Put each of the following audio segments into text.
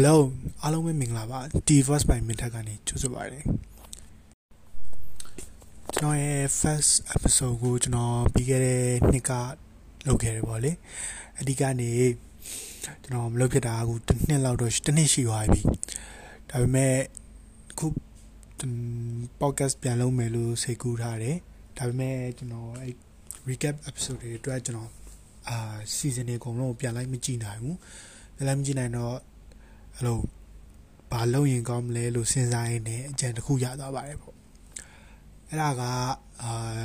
Hello အားလုံးပဲမင်္ဂလာပါ T First by မင်းထက်ကနေကြိုဆိုပါရစေကျွန်တော်ရဲ့ first episode ကိုကျွန်တော်ပြီးခဲ့တဲ့နှစ်ကလုပ်ခဲ့တယ်ပေါ့လေအဓိကနေကျွန်တော်မလုပ်ဖြစ်တာအခုတစ်နှစ်လောက်တော့တစ်နှစ်ရှိသွားပြီဒါပေမဲ့ခု podcast ပြန်လုပ်မယ်လို့စိတ်ကူးထားတယ်ဒါပေမဲ့ကျွန်တော်အဲ recap episode တွေအတွက်ကျွန်တော်အာ season တွေအကုန်လုံးပြန်လိုက်မကြည့်နိုင်ဘူးပြန်လိုက်မကြည့်နိုင်တော့ အဲ့လိုဘာလုပ်ရင်ကောင်းမလဲလို့စဉ်းစားရင်းနဲ့အကြံတစ်ခုရသွားပါတယ်ပေါ့အဲ့ဒါကအာ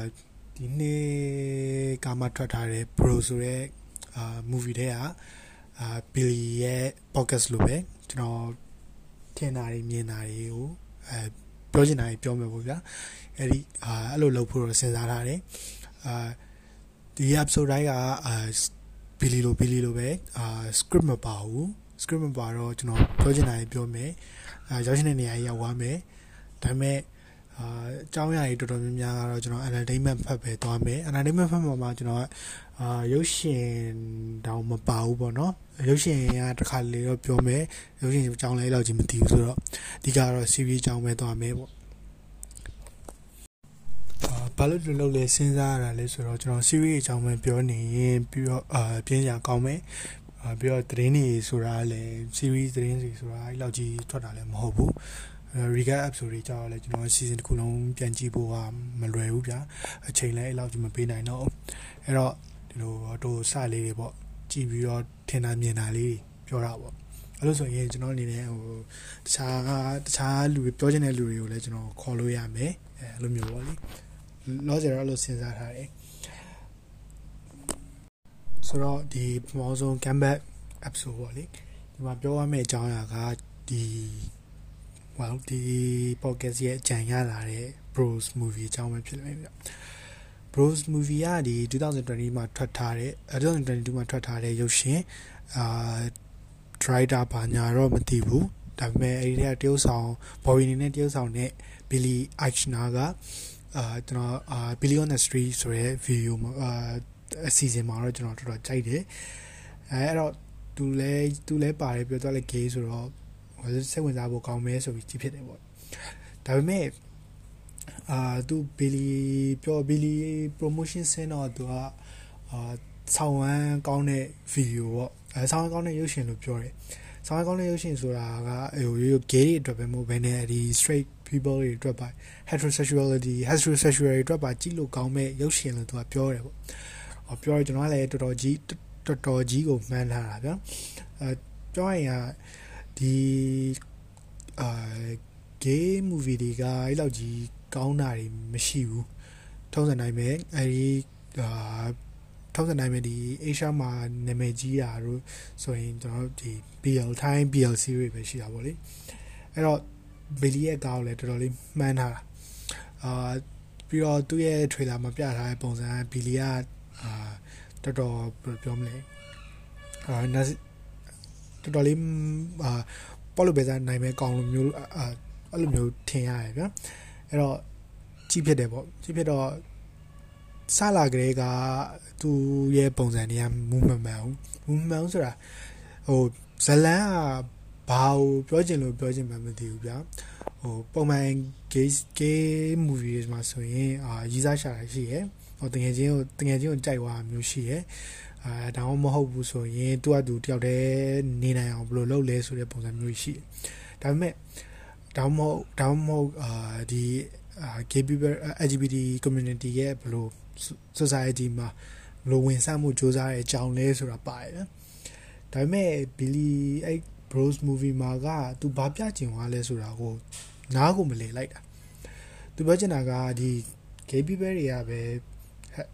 ဒီနေ့ကမှထွက်ထားတဲ့ Pro ဆိုတဲ့အာ movie တွေကအာ Billy ရဲ့ podcast လို့ပဲကျွန်တော်ထင်တာတွေမြင်တာတွေကိုအဲပြောချင်တာတွေပြောမယ်ပေါ့ဗျာအဲ့ဒီအာအဲ့လိုလုပ်ဖို့တော့စဉ်းစားထားတယ်အာဒီ episode တိုင်းကအာ Billy လို Billy လိုပဲအာ script မပါဘူး script မပါတော့ကျွန်တော်ပြောချင်တာတွေပြောမယ်အာရောက်ရှိတဲ့နေရာကြီးရောက်သွားမယ်ဒါပေမဲ့အာအကြောင်းအရာတွေတော်တော်များများကတော့ကျွန်တော် entertainment ဖတ်ပဲသွားမယ် entertainment ဖတ်မှာမှာကျွန်တော်အာရုပ်ရှင်တောင်မပါဘူးပေါ့နော်ရုပ်ရှင်ကတစ်ခါလေတော့ပြောမယ်ရုပ်ရှင်အကြောင်းလေးတော့ကြီးမသိဘူးဆိုတော့အဓိကတော့ series အကြောင်းပဲသွားမယ်ပေါ့ဘာလို့ဒီလိုလဲစဉ်းစားရတာလဲဆိုတော့ကျွန်တော် series အကြောင်းပဲပြောနေရင်ပြီးတော့အာပြင်းစရာကောင်းမယ် အာပြီးတော့သတင်းတွေဆိုတာလည်း series သတင်းတွေဆိုတာအဲ့လောက်ကြီးထွက်တာလည်းမဟုတ်ဘူး recap episode တွေကြောက်လဲကျွန်တော် season တစ်ခုလုံးပြန်ကြည့်ဖို့ကမလွယ်ဘူးဗျာအချိန်လည်းအဲ့လောက်ကြီးမပေးနိုင်တော့အဲ့တော့ဒီလိုတို့စလေးတွေပေါ့ကြည့်ပြီးတော့ထင်တာမြင်တာလေးပြောတာပေါ့အဲ့လိုဆိုရင်ကျွန်တော်အနေနဲ့ဟိုတခြားတခြားလူတွေပြောချင်တဲ့လူတွေကိုလည်းကျွန်တော်ခေါ်လို့ရမယ်အဲလိုမျိုးပေါ့လေလောဆယ်တော့အဲ့လိုစဉ်းစားထားတယ် ဆိုတော့ဒီပထမဆုံး comeback episode ပေါ့လေဒီမှာပြောရမယ့်အကြောင်းအရာကဒီ well ဒီ podcast ရဲ့အကြံရလာတဲ့ Bros movie အကြောင်းပဲဖြစ်လိမ့်မယ်ဗျ Bros movie ကဒီ2020မှာထွက်ထားတဲ့2022မှာထွက်ထားတဲ့ရုပ်ရှင်အာ Drider ဘာညာတော့မသိဘူးဒါပေမဲ့အဲဒီကတရုတ်ဆောင် Bobby နေနဲ့တရုတ်ဆောင်နဲ့ Billy Eichner ကအာကျွန်တော်အာ Billy on the Street ဆိုတဲ့ video မှာအာ အစီအစဉ်မှာတော့ကျွန်တော်တော်တော်ကြိုက်တယ်အဲအဲ့တော့သူလဲသူလဲပါတယ်ပြောတော့လဲ gay ဆိုတော့စိတ်ဝင်စားဖို့ကောင်းမဲဆိုပြီးကြည့်ဖြစ်တယ်ပေါ့ဒါပေမဲ့အာသူဘီလီပြောဘီလီ promotion ဆင်းတော့သူကအာဆောင်းဝမ်းကောင်းတဲ့ဗီဒီယိုပေါ့အဲဆောင်းဝမ်းကောင်းတဲ့ရုပ်ရှင်လို့ပြောတယ်ဆောင်းဝမ်းကောင်းတဲ့ရုပ်ရှင်ဆိုတာကဟိုရိုး gay တွေအတွက်ပဲမဟုတ်ဘဲနဲ့ဒီ straight people တွေအတွက်ပါ heterosexuality heterosexuality အတွက်ပါကြည့်လို့ကောင်းမဲ့ရုပ်ရှင်လို့သူကပြောတယ်ပေါ့ဟော ပြောရကျွန်တော်ကလည်းတော်တော်ကြီးတော်တော်ကြီးကိုမှန်းထားတာဗျာအဲပြောရင်ကဒီအာ gay movie တွေကအဲ့လောက်ကြီးကောင်းတာတွေမရှိဘူးထုံးစံတိုင်းပဲအဲဒီအာထုံးစံတိုင်းပဲဒီ Asia မှာနာမည်ကြီးတာတို့ဆိုရင်ကျွန်တော်ဒီ BL time BL series ပဲရှိတာပေါ့လေအဲ့တော့ဘီလီရဲ့ကောင်းလည်းတော်တော်လေးမှန်းထားတာအာပြီးတော့သူ့ရဲ့ trailer မှာပြထားတဲ့ပုံစံဘီလီက အာတော်တော်ပြောမလဲအာတော်တော်လေးအာပေါ်လို့ပဲစားနိုင်မဲ့ကောင်းလိုမျိုးအာအဲ့လိုမျိုးထင်ရတယ်ဗျာအဲ့တော့ကြီးဖြစ်တယ်ပေါ့ကြီးဖြစ်တော့စလာကလေးကသူ့ရဲ့ပုံစံတွေကမူးမမှန်ဘူးမူးမှန်ဘူးဆိုတာဟိုဇလန်ကဘာကိုပြောချင်လို့ပြောချင်မှမသိဘူးဗျာဟိုပုံမှန် gay gay movies မှာဆိုရင်အာရေးစားရှာတာရှိရယ် ဟိုတငယ်ချင်းကိုတငယ်ချင်းကိုကြိုက်သွားမျိုးရှိရယ်အာဒါမှမဟုတ်ဘူးဆိုရင်သူ့အတူတယောက်တည်းနေနိုင်အောင်ဘယ်လိုလုပ်လဲဆိုတဲ့ပုံစံမျိုးရှိတယ်ဒါပေမဲ့ဒါမှမဟုတ်ဒါမှမဟုတ်အာဒီ gay people LGBT community ရဲ့ဘယ်လို society မှာဘယ်လိုဝင်စားမှုစ조사တဲ့အကြောင်းလဲဆိုတာပါတယ်ဒါပေမဲ့ Billy အဲ့ Bros movie မှာကသူဘာပြချင်သွားလဲဆိုတာကိုနားကိုမလည်လိုက်တာသူပြောချင်တာကဒီ gay people တွေကပဲ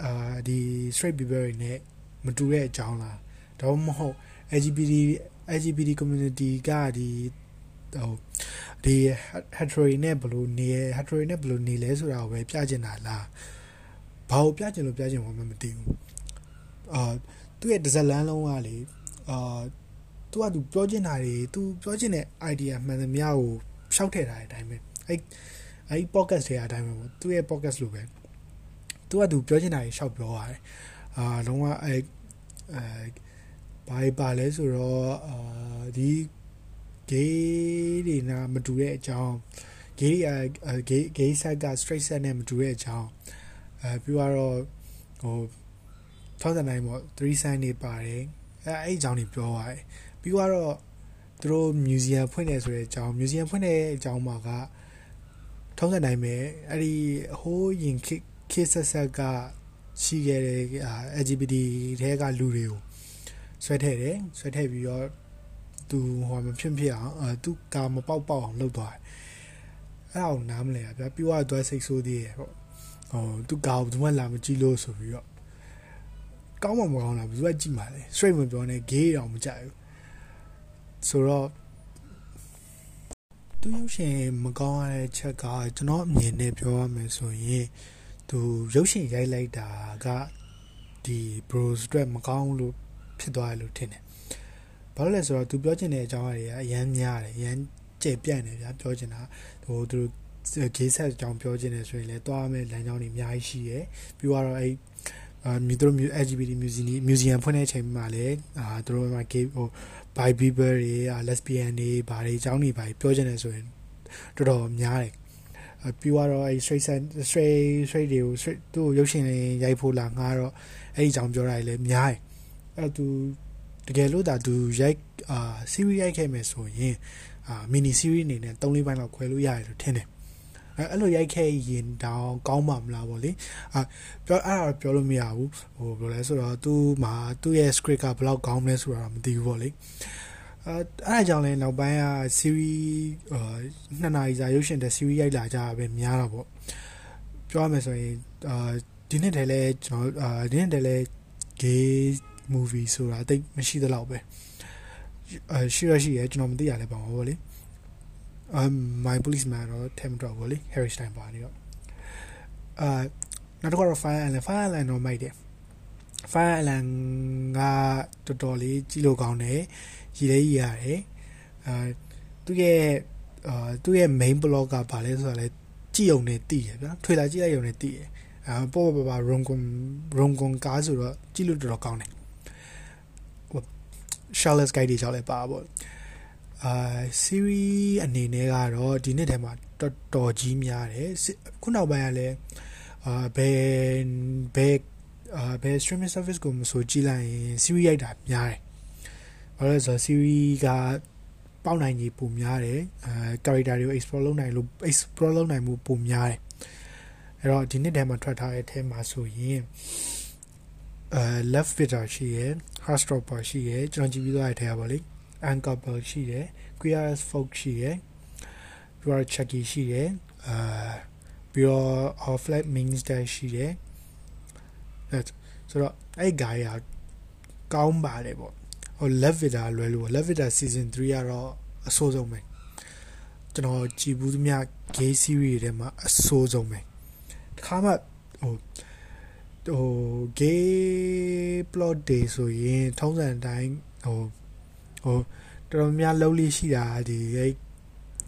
အာဒီ straight people တွေနဲ့မတူတဲ့အကြောင်းလားဒါမှမဟုတ် LGBT LGBT community ကဒီဟိုဒီ hetero နဲ့ဘယ်လိုနေ hetero နဲ့ဘယ်လိုနေလဲဆိုတာကိုပဲပြချင်တာလားဘာကိုပြချင်လို့ပြချင်မှမသိဘူးအာသူ့ရဲ့တစ်စက်လန်းလုံးကလေအာသူကသူပြောချင်တာတွေသူပြောချင်တဲ့ idea မှန်သမျှကိုဖြောက်ထည့်ထားတဲ့အတိုင်းပဲအဲ့အဲ့ podcast တွေအတိုင်းပဲပေါ့သူ့ရဲ့ podcast လိုပဲ သူကသူပြောချင်တာတွေရှောက်ပြောရတယ်အာလုံးဝအဲအဲဘာပါလဲဆိုတော့အာဒီ gay တွေနာမတူတဲ့အကြောင်း gay တွေက gay gay side က straight side နဲ့မတူတဲ့အကြောင်းအဲပြီးတော့ဟိုထောက်တဲ့နိုင်ပေါ့3 sign တွေပါတယ်အဲအဲ့အကြောင်းတွေပြောပါတယ်ပြီးတော့သူတို့ museum ဖွင့်နေဆိုတဲ့အကြောင်း museum ဖွင့်နေတဲ့အကြောင်းမှာကထုံးစံတိုင်းပဲအဲ့ဒီဟိုးရင်ခေ ဆက်ဆက်ကရှိခဲ့တဲ့ LGBT ထဲကလူတွေကိုဆွဲထည့်တယ်ဆွဲထည့်ပြီးတော့သူဟိုမဖြစ်ဖြစ်အောင်အဲသူကာမပေါက်ပေါက်အောင်လုပ်သွားတယ်အဲ့ဒါကိုနားမလဲဗျာပြီးတော့သူစိတ်ဆိုးသေးတယ်ပေါ့ဟိုသူကာကိုသူမှလာမကြည့်လို့ဆိုပြီးတော့ကောင်းမှမကောင်းလားဘယ်သူကကြည့်မှာလဲ straight မပြောနဲ့ gay တောင်မကြိုက်ဘူးဆိုတော့သူရုပ်ရှင်မကောင်းတဲ့ချက်ကကျွန်တော်အမြင်နဲ့ပြောရမယ်ဆိုရင် သူရုပ်ရှင်ရိုက်လိုက်တာကဒီ bros အတွက်မကောင်းလို့ဖြစ်သွားတယ်လို့ထင်တယ်။ဘာလို့လဲဆိုတော့သူပြောချင်တဲ့အကြောင်းအရာတွေကအရန်များတယ်အရန်ကျယ်ပြန့်တယ်ဗျာပြောချင်တာဟိုသူတို့ဂေးဆက်အကြောင်းပြောချင်တယ်ဆိုရင်လည်းတွားမယ်လမ်းကြောင်းတွေအများကြီးရှိရယ်ပြီးတော့အဲ့အာမြူတို့ LGBT museum museum ဖွင့်တဲ့အချိန်မှာလည်းအာတို့က gay ဟို bi people တွေ lesbian တွေဘာတွေအကြောင်းတွေဘာပြောချင်တယ်ဆိုရင်တော်တော်များတယ် ပြီးတော့အဲ straight straight straight တွေကို straight သူ့ရုပ်ရှင်တွေရိုက်ဖို့လာငါတော့အဲ့ဒီအကြောင်းပြောတာလည်းများတယ်အဲ့သူတကယ်လို့ဒါသူရိုက်အာ series ရိုက်ခဲ့မယ်ဆိုရင်အာ mini series အနေနဲ့3-4ပိုင်းလောက်ခွဲလို့ရတယ်လို့ထင်တယ်အဲ့အဲ့လိုရိုက်ခဲ့ရင်တောင်ကောင်းမှာမလားပေါ့လေအာပြောအဲ့ဒါပြောလို့မရဘူးဟိုဘယ်လိုလဲဆိုတော့သူ့မှာသူ့ရဲ့ script ကဘယ်လောက်ကောင်းမလဲဆိုတာမသိဘူးပေါ့လေ အဲအဲ့အကြောင်းလဲနောက်ပိုင်းက series အာနှစ်နာရီစာရုပ်ရှင်တဲ့ series ရိုက်လာကြတာပဲများတာပေါ့ပြောရမယ်ဆိုရင်အာဒီနှစ်တည်းလဲကျွန်တော်အာဒီနှစ်တည်းလဲ gay movie ဆိုတာတိတ်မရှိသလောက်ပဲအဲရှိရရှိရကျွန်တော်မသိရလဲပါဘောလေ um my policeman တော့ထဲမတော့ဘူးလေ Harry Stein ပါနေတော့အာနောက်တစ်ခါတော့ Fire Island Fire Island တော့မိုက်တယ် Fire Island ကတော်တော်လေးကြည့်လို့ကောင်းတယ် ရည်လေးရရတယ်အာသူရဲ့အာသူရဲ့ main blog ကဘာလဲဆိုတော့လေကြည့်ုံနဲ့တည်ရဗျာထွေလာကြည့်လိုက်ုံနဲ့တည်ရအာပေါ်ပေါ်ပါ rom com rom com ကားဆိုတော့ကြည့်လို့တော်တော်ကောင်းတယ် Charlotte's Guide တွေကြောင့်လည်းပါပေါ့အာ series အနေနဲ့ကတော့ဒီနှစ်ထဲမှာတော်တော်ကြီးများတယ်ခုနောက်ပိုင်းကလည်းအာဘယ်ဘယ်အာဘယ် streaming service ကိုမဆိုကြည့်လိုက်ရင် series ရိုက်တာများတယ် ဘာလို့လဲဆိုတော့ series ကပေါက်နိုင်ကြီးပုံများတယ်အာ character တွေကို explore လုပ်နိုင်လို့ explore လုပ်နိုင်မှုပုံများတယ်အဲ့တော့ဒီနှစ်ထဲမှာထွက်ထားတဲ့အထဲမှာဆိုရင်အဲ left fitter ရှိရယ် hard stopper ရှိရယ်ကျွန်တော်ကြည့်ပြီးသွားတဲ့ထဲပါလေ uncouple ရှိတယ် queer as folk ရှိတယ်ပြီးတော့ chucky ရှိတယ်အာပြီးတော့ off flat means that ရှိတယ်အဲ့ဆိုတော့အဲ့ guy ကကောင်းပါတယ်ပေါ့ ဟို left vitter လွယ်လို့ left vitter season 3ကတော့အဆိုးဆုံးပဲကျွန်တော်ကြည်ဘူးသမျှ gay series တွေထဲမှာအဆိုးဆုံးပဲတခါမှဟိုဟို gay plot တွေဆိုရင်ထုံးစံအတိုင်းဟိုဟိုတော်တော်များလုံးလေးရှိတာဒီအဲ့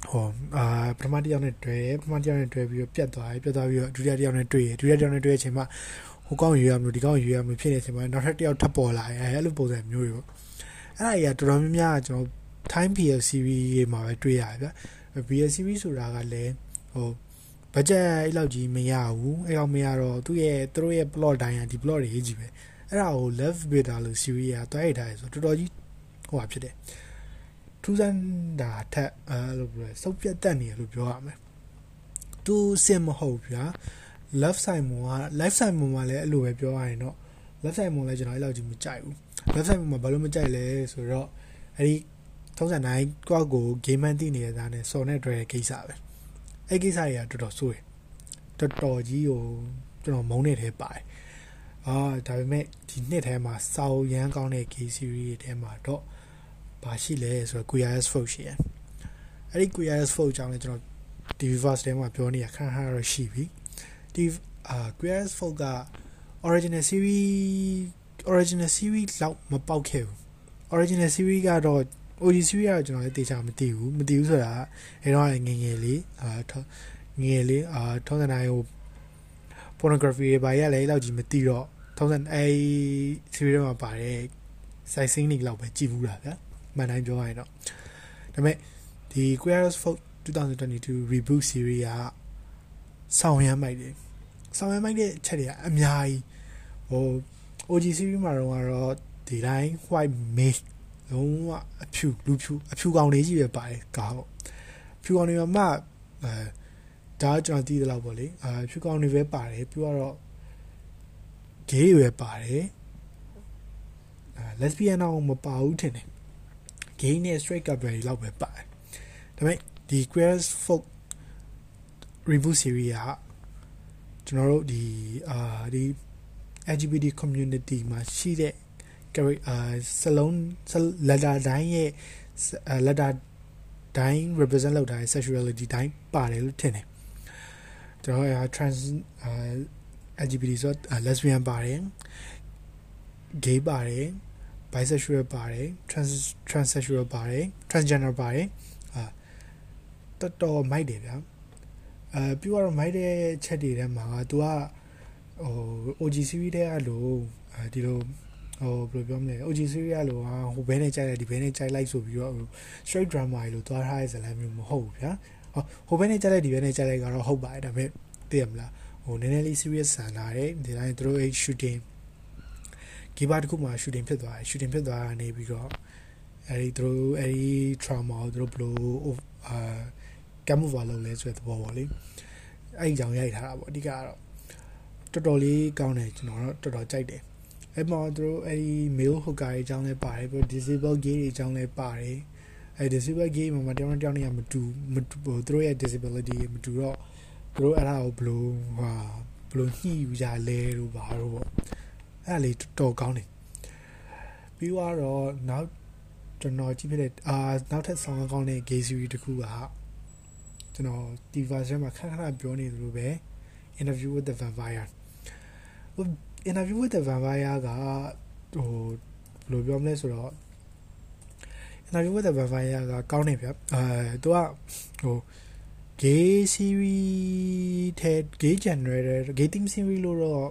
ဟိုအာပထမတစ်ယောက်နဲ့တွေ့ရပထမတစ်ယောက်နဲ့တွေ့ပြီးတော့ပြတ်သွားတယ်ပြတ်သွားပြီးတော့ဒုတိယတစ်ယောက်နဲ့တွေ့ရဒုတိယတစ်ယောက်နဲ့တွေ့တဲ့အချိန်မှာဟိုကောင်းရွေးရမလို့ဒီကောင်းရွေးရမလို့ဖြစ်နေတဲ့အချိန်မှာနောက်ထပ်တစ်ယောက်ထပ်ပေါ်လာတယ်အဲ့လိုပုံစံမျိုးတွေပေါ့ အဲ့ဒါကြီးကတော်တော်များများကျွန်တော် time PL series တွေမှာပဲတွေ့ရတယ်ဗျ PL series ဆိုတာကလည်းဟိုဘတ်ဂျက်အဲ့လောက်ကြီးမရဘူးအဲ့လောက်မရတော့သူ့ရဲ့သူတို့ရဲ့ plot တိုင်းကဒီ plot တွေရေးကြည့်ပဲအဲ့ဒါကို love beta လို့ series ကတွဲရထားတယ်ဆိုတော့တော်တော်ကြီးဟိုဟာဖြစ်တယ်ထူးဆန်းတာထက်အဲလိုပြောစုပ်ပြတ်တက်နေရလို့ပြောရမယ်သူစင်မဟုတ်ဗျာ love side မက life side မှာလည်းအဲ့လိုပဲပြောရရင်တော့ love side မှာလည်းကျွန်တော်အဲ့လောက်ကြီးမကြိုက်ဘူး love side မှာဘာလို့မကြိုက်လဲဆိုတော့အဲ့ဒီထုံးစံတိုင်းကိုယ့်ကို game man တည်နေတဲ့သားနဲ့စော်နဲ့တွေ့တဲ့ကိစ္စပဲအဲ့ကိစ္စတွေကတော်တော်ဆိုးတယ်တော်တော်ကြီးကိုကျွန်တော်မုန်းနေတဲ့ပါတယ်အာဒါပေမဲ့ဒီနှစ်ထဲမှာစောက်ရမ်းကောင်းတဲ့ K series တွေထဲမှာတော့ဘာရှိလဲဆိုတော့ QRS Folk ရှိရယ်အဲ့ဒီ QRS Folk ကြောင့်လည်းကျွန်တော် TV Verse ထဲမှာပြောနေရခန်းခါတော့ရှိပြီဒီအာ QRS Folk က original series original series လောက်မပေါက်ခဲ့ဘူး original series ကတော့ OG series ကတော့ကျွန်တော်လည်းတေချာမသိဘူးမသိဘူးဆိုတာအဲတော့ငငယ်လေးအာငငယ်လေးအာထောင်းစံတိုင်းဟို pornography တွေဘာရလဲလောက်ကြီးမသိတော့ထောင်းစံအဲ series မှာပါတယ် site scene တွေလောက်ပဲကြည့်ဘူးလားဗျာမှန်တိုင်းပြောရရင်တော့ဒါပေမဲ့ဒီ Queer as Folk 2022 reboot series ကဆောင်ရမ်းမိုက်တယ်ဆောင်ရမ်းမိုက်တဲ့ချက်တွေကအများကြီးဟို OG series မှာတော့ကတော့ဒီတိုင်း white mage လုံးဝအဖြူလူဖြူအဖြူကောင်လေးကြီးပဲပါတယ်ကားပေါ့ဖြူကောင်တွေမှာအဲဒါကျွန်တော်သိသလောက်ပေါ့လေအာဖြူကောင်တွေပဲပါတယ်ပြီးတော့ gay တွေပဲပါတယ်အာ lesbian တော့မပါဘူးထင်တယ် gay နဲ့ straight couple တွေလောက်ပဲပါတယ်ဒါပေမဲ့ဒီ queer folk reboot series ကကျွန်တော်တို့ဒီအာဒီ LGBT community မှာရှိတဲ့အာစလုံး letter တိုင်းရဲ့ letter တိုင်း represent လုပ်ထားတဲ့ sexuality တိုင်းပါတယ်လို့ထင်တယ်ကျွန်တော်က trans LGBT ဆိုတော့ lesbian ပါတယ် gay ပါတယ် bisexual ပါတယ် trans transsexual ပါတယ် transgender ပါတယ်အာတော်တော်မိုက်တယ်ဗျာအဲပြီးတော့မိုက်တဲ့ချက်တွေထဲမှာ तू က ဟို OG series တဲ့အဲ့လိုအဲဒီလိုဟိုဘယ်လိုပြောမလဲ OG series လို့ဟာဟိုဘဲနဲ့ကြိုက်လိုက်ဒီဘဲနဲ့ကြိုက်လိုက်ဆိုပြီးတော့ straight drama လို့သွားထားတဲ့ဇာတ်လမ်းမျိုးမဟုတ်ဘူးဗျာဟိုဘဲနဲ့ကြိုက်လိုက်ဒီဘဲနဲ့ကြိုက်လိုက်ကတော့ဟုတ်ပါတယ်ဒါပေမဲ့သိရမလားဟိုနည်းနည်းလေး serious ဆန်လာတယ်ဒီတိုင်းသူတို့အဲ့ shooting ဂီဘာတခုမှာ shooting ဖြစ်သွားတယ် shooting ဖြစ်သွားတာနေပြီးတော့အဲ့ဒီသူတို့အဲ့ဒီ trauma ကိုသူတို့ဘယ်လိုအာ camouflage လုပ်လဲဆိုတဲ့သဘောပေါ့လေအဲ့ဒီကြောင်ရိုက်ထားတာပေါ့အဓိကတော့ တော်တော်လေးကောင်းတယ်ကျွန်တော်တော့တော်တော်ကြိုက်တယ်အဲ့မှာသူတို့အဲ့ဒီ male hooker တွေအကြောင်းလဲပါတယ်ပြီး disable gay တွေအကြောင်းလဲပါတယ်အဲ့ disable gay မှာမတယောက်နဲ့တယောက်နဲ့မတူမတူသူတို့ရဲ့ disability မတူတော့သူတို့အဲ့ဒါကိုဘလို့ဟာဘလို့ညှိယူကြလဲလို့ပါတော့ပေါ့အဲ့ဒါလေးတော်ကောင်းတယ်ပြီးတော့နောက်ကျွန်တော်ကြည့်ဖြစ်တဲ့အာနောက်ထပ်ဆောင်းကောင်းတဲ့ gay series တခုကကျွန်တော် TV ထဲမှာခဏခဏပြောနေသလိုပဲ interview with the vampire interview with the vampire ကဟိုဘယ်လိုပြောမလဲဆိုတော့ interview with the vampire ကကောင်းနေဗျအဲသူကဟို gay series ထဲ gay generator gay theme series လို့တော့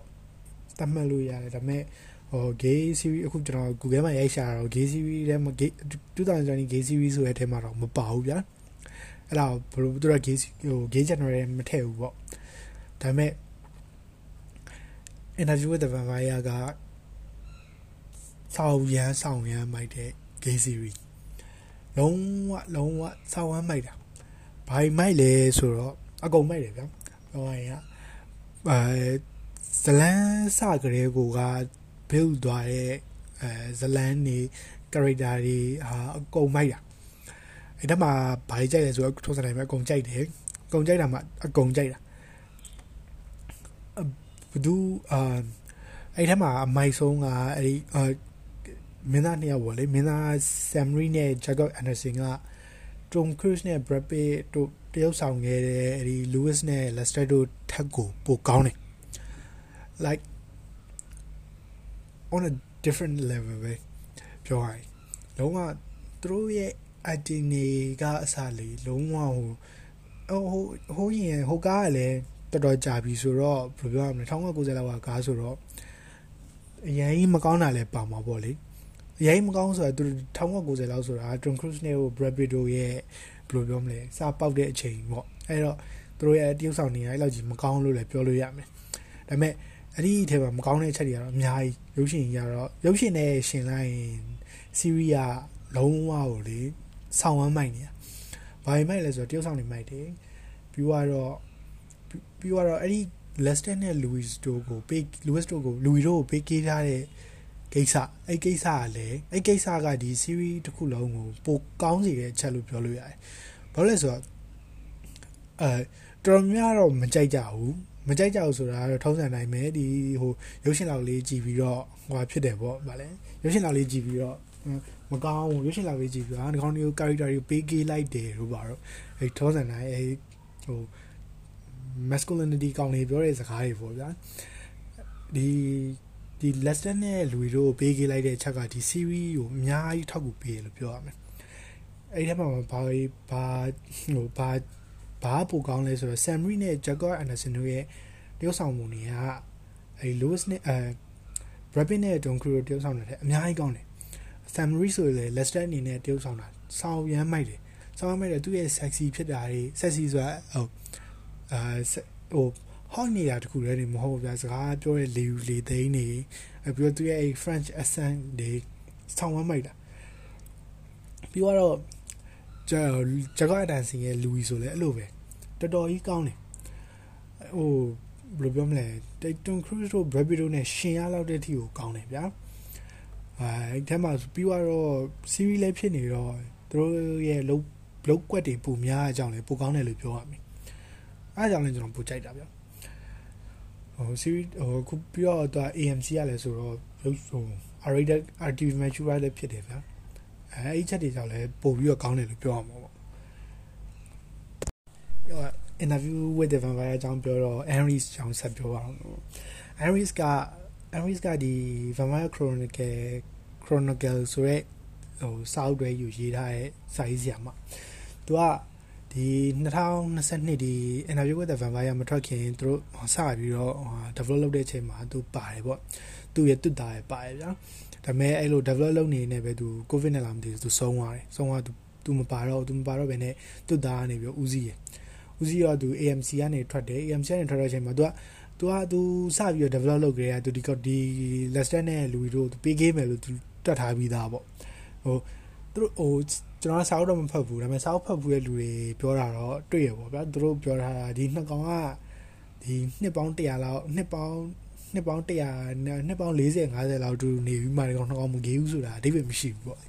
သတ်မှတ်လို့ရတယ်ဒါပေမဲ့ဟို gay series အခုကျွန်တော် Google မှာရိုက်ရှာတော့ gay series ထဲမှာ gay 2020 gay series ဆိုတဲ့အထဲမှာတော့မပါဘူးဗျာအဲ့ဒါဘယ်လိုသူက gay ဟို gay generator မထည့်ဘူးပေါ့ဒါပေမဲ့ interview with the vampire ကစောင်းရမ်းစောင်းရမ်းမိုက်တဲ့ gay series လုံးဝလုံးဝစောင်းရမ်းမိုက်တာဘာမိုက်လဲဆိုတော့အကုန်မိုက်တယ်ဗျာပြောရရင်အဲဇလန်းစကလေးကိုက build သွားတဲ့အဲဇလန်းနေ character တွေဟာအကုန်မိုက်တာအဲ့ဒါမှဘာကြိုက်လဲဆိုတော့ထုံးစံတိုင်းပဲအကုန်ကြိုက်တယ်အကုန်ကြိုက်တာမှအကုန်ကြိုက်တာ ဘသူအာအဲ့ထက်မှာအမိုက်ဆုံးကအဲ့ဒီအာမင်းသားနှစ်ယောက်ပေါ့လေမင်းသား Samri နဲ့ Jacob Anderson က Tom Cruise နဲ့ Brad Pitt တို့တရုပ်ဆောင်ခဲ့တဲ့အဲ့ဒီ Lewis နဲ့ Lester တို့ထက်ကိုပိုကောင်းတယ် like on a different level ပဲပြောရရင်လုံးဝသူတို့ရဲ့ acting တွေကအစားလေလုံးဝဟိုဟိုဟိုရင်ဟိုကားကလည်း တော်တော်ကြာပြီဆိုတော့ဘယ်လိုပြောရမလဲ1990လောက်ကကားဆိုတော့အရင်မကောင်းတာလည်းပါမှာပေါ့လေအရင်မကောင်းဆိုတာသူ1990လောက်ဆိုတာ Tom Cruise နဲ့ Brad Pitt တို့ရဲ့ဘယ်လိုပြောမလဲစပေါက်တဲ့အချိန်ပေါ့အဲ့တော့သူတို့ရဲ့တရုပ်ဆောင်နေအဲ့လောက်ကြီးမကောင်းလို့လည်းပြောလို့ရမယ်ဒါပေမဲ့အဲ့ဒီအထက်မှာမကောင်းတဲ့အချက်တွေကတော့အများကြီးရုပ်ရှင်ကြီးကတော့ရုပ်ရှင်နဲ့ရှင်လိုက်ရင် series ကလုံးဝကိုလေဆောင်းဝမ်းမိုက်နေတာဘာမိုက်လဲဆိုတော့တရုပ်ဆောင်နေမိုက်တယ်ပြီးတော့ ပြီးတော့အဲ့ဒီ Leicester နဲ့ Louis တို့ကို ပေး Louis တို့ကို Louis တို့ကိုပေးကေးထားတဲ့ကိစ္စအဲ့ကိစ္စကလည်းအဲ့ကိစ္စကဒီ series တစ်ခုလုံးကိုပိုကောင်းစေတဲ့အချက်လို့ပြောလို့ရတယ်။ဘာလို့လဲဆိုတော့အဲတော်များတော့မကြိုက်ကြဘူးမကြိုက်ကြဘူးဆိုတာတော့ထုံးစံတိုင်းပဲဒီဟိုရုပ်ရှင်လောက်လေးကြည့်ပြီးတော့ဟိုဖြစ်တယ်ပေါ့ဗာလဲရုပ်ရှင်လောက်လေးကြည့်ပြီးတော့မကောင်းဘူးရုပ်ရှင်လောက်လေးကြည့်ပြီးတော့ဒီကောင်မျိုး character တွေပေးကေးလိုက်တယ်လို့ပါတော့အဲထုံးစံတိုင်းအဲဟို masculinity ကောင်းလေးပြောတဲ့စကားတွေပေါ့ဗျာဒီဒီ Leicester နဲ့ Louis တို့ပေးခဲ့လိုက်တဲ့အချက်ကဒီ series ကိုအများကြီးထောက်ကူပေးတယ်လို့ပြောရမယ်အဲ့ဒီမှာဘာဘာဟိုဘာဘာပိုကောင်းလဲဆိုတော့ Samri နဲ့ Jacob Anderson တို့ရဲ့တရုပ်ဆောင်မှုတွေကအဲ Lewis နဲ့အဲ Brad Pitt နဲ့ Tom Cruise တရုပ်ဆောင်နေတဲ့အများကြီးကောင်းတယ် Samri ဆိုရင်လည်း Leicester အနေနဲ့တရုပ်ဆောင်တာစောင်းရမ်းမိုက်တယ်ဆောင်းမဲ့သူ့ရဲ့ sexy ဖြစ်တာတွေ sexy ဆိုတာဟို အာဟိုဟောက်နေတာတခုလည်းနေမဟုတ်ဘူးဗျာစကားပြောတဲ့လေလေသိန်းနေပြီးတော့သူရဲ့ French accent တွေဆောင်းဝမ်းမိုက်တာပြီးတော့ဂျာဂျကာဒန်စင်ရဲ့လူဝီဆိုလည်းအဲ့လိုပဲတော်တော်ကြီးကောင်းတယ်ဟိုဘယ်လိုပြောမလဲတိတ်တွန်ခရူးတို့ဘရက်ဘီတို့နဲ့ရှင်ရလောက်တဲ့အထိကိုကောင်းတယ်ဗျာအဲအဲ့ထဲမှာပြီးတော့ series လည်းဖြစ်နေတော့သူတို့ရဲ့လုတ်လုတ်ကွက်တွေပုံများအကြောင်းလည်းပိုကောင်းတယ်လို့ပြောရမယ် အဲအကြောင်းလည်းကျွန်တော်ပိုကြိုက်တာဗျာဟို series ဟိုခုပြီးတော့သူ AMC ရလဲဆိုတော့လုတ်ဟို rated RTV mature လည်းဖြစ်တယ်ဗျာအဲအဲ့ချက်တွေကြောင့်လည်းပို့ပြီးတော့ကောင်းတယ်လို့ပြောရမှာပေါ့ဟို interview with the vampire အကြောင်းပြောတော့ Henry's အကြောင်းဆက်ပြောအောင် Henry's က Henry's ကဒီ vampire chronicle chronicle ဆိုရဲဟိုစာအုပ်တွေယူရေးထားတဲ့စာရေးဆရာမသူက ဒီ2022ဒီ interview with the vampire မထွက်ခင်သူတို့စပြီးတော့ develop လုပ်တဲ့အချိန်မှာသူပါတယ်ပေါ့သူရဲ့တွတ်တာရဲ့ပါတယ်ဗျာဒါပေမဲ့အဲ့လို develop လုပ်နေနေပဲသူ covid နဲ့လာမသိဘူးသူဆုံးသွားတယ်ဆုံးသွားသူသူမပါတော့သူမပါတော့ဘယ်နဲ့တွတ်တာကနေပြီးဦးစီးရယ်ဦးစီးတော့သူ AMC ကနေထွက်တယ် AMC ကနေထွက်တဲ့အချိန်မှာသူကသူကသူစပြီးတော့ develop လုပ်ကြရသူဒီကဒီ Lester နဲ့ Louis တို့ပေးခဲ့မယ်လို့သူတွတ်ထားပြီးသားပေါ့ဟိုသူတို့ဟို ကျွန်တော်စာအုပ်တော့မဖတ်ဘူးဒါပေမဲ့စာအုပ်ဖတ်ဘူးတဲ့လူတွေပြောတာတော့တွေ့ရပေါ့ဗျာသူတို့ပြောထားတာဒီနှစ်ကောင်ကဒီနှစ်ပေါင်း100လောက်နှစ်ပေါင်းနှစ်ပေါင်း100နှစ်ပေါင်း40 50လောက်တူနေပြီးမှဒီကောင်နှစ်ကောင်မကြီးဘူးဆိုတာအဓိပ္ပာယ်မရှိဘူးပေါ့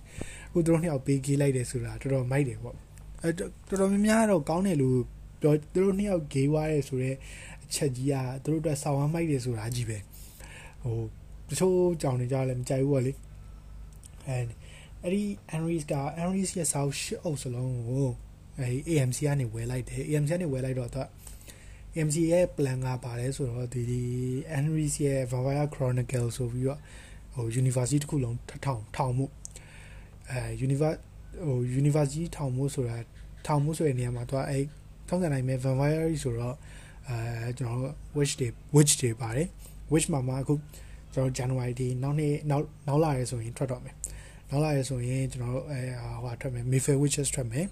ခုသူတို့နှစ်ယောက်ပေးကြီးလိုက်တယ်ဆိုတာတော်တော်မိုက်တယ်ပေါ့အဲတော်တော်များများတော့ကောင်းတယ်လို့ပြောသူတို့နှစ်ယောက်ဂေးွားရဲဆိုတော့အချက်ကြီးကသူတို့အတွက်ဆောင်းဝမ်းမိုက်တယ်ဆိုတာကြီးပဲဟိုတချို့ကြောင်နေကြလည်းမကြိုက်ဘူးပေါ့လေအဲ အဲ့ဒီ Henry's က Henry's ရဲ့ South ရှစ်အုပ်စလုံးကိုအဲ AMC ကနေဝယ်လိုက်တယ် AMC ကနေဝယ်လိုက်တော့သူ AMC ရဲ့ plan ကပါတယ်ဆိုတော့ဒီဒီ Henry's ရဲ့ Vampire Chronicle ဆိုပြီးတော့ဟို university တစ်ခုလုံးထောင်ထောင်မှုအဲ universe ဟို university ထောင်မှုဆိုတာထောင်မှုဆိုတဲ့နေရာမှာသူကအဲထောင်စံနိုင်မဲ့ vampire ဆိုတော့အဲကျွန်တော် witch တွေ witch တွေပါတယ် witch မှာမှာအခုကျွန်တော် January ဒီနောက်နေ့နောက်နောက်လာရဲဆိုရင်ထွက်တော့မယ် နောက်လာရဲဆိုရင်ကျွန်တော်အဲဟိုထွက်မယ် Mayfair Witches ထွက်မယ်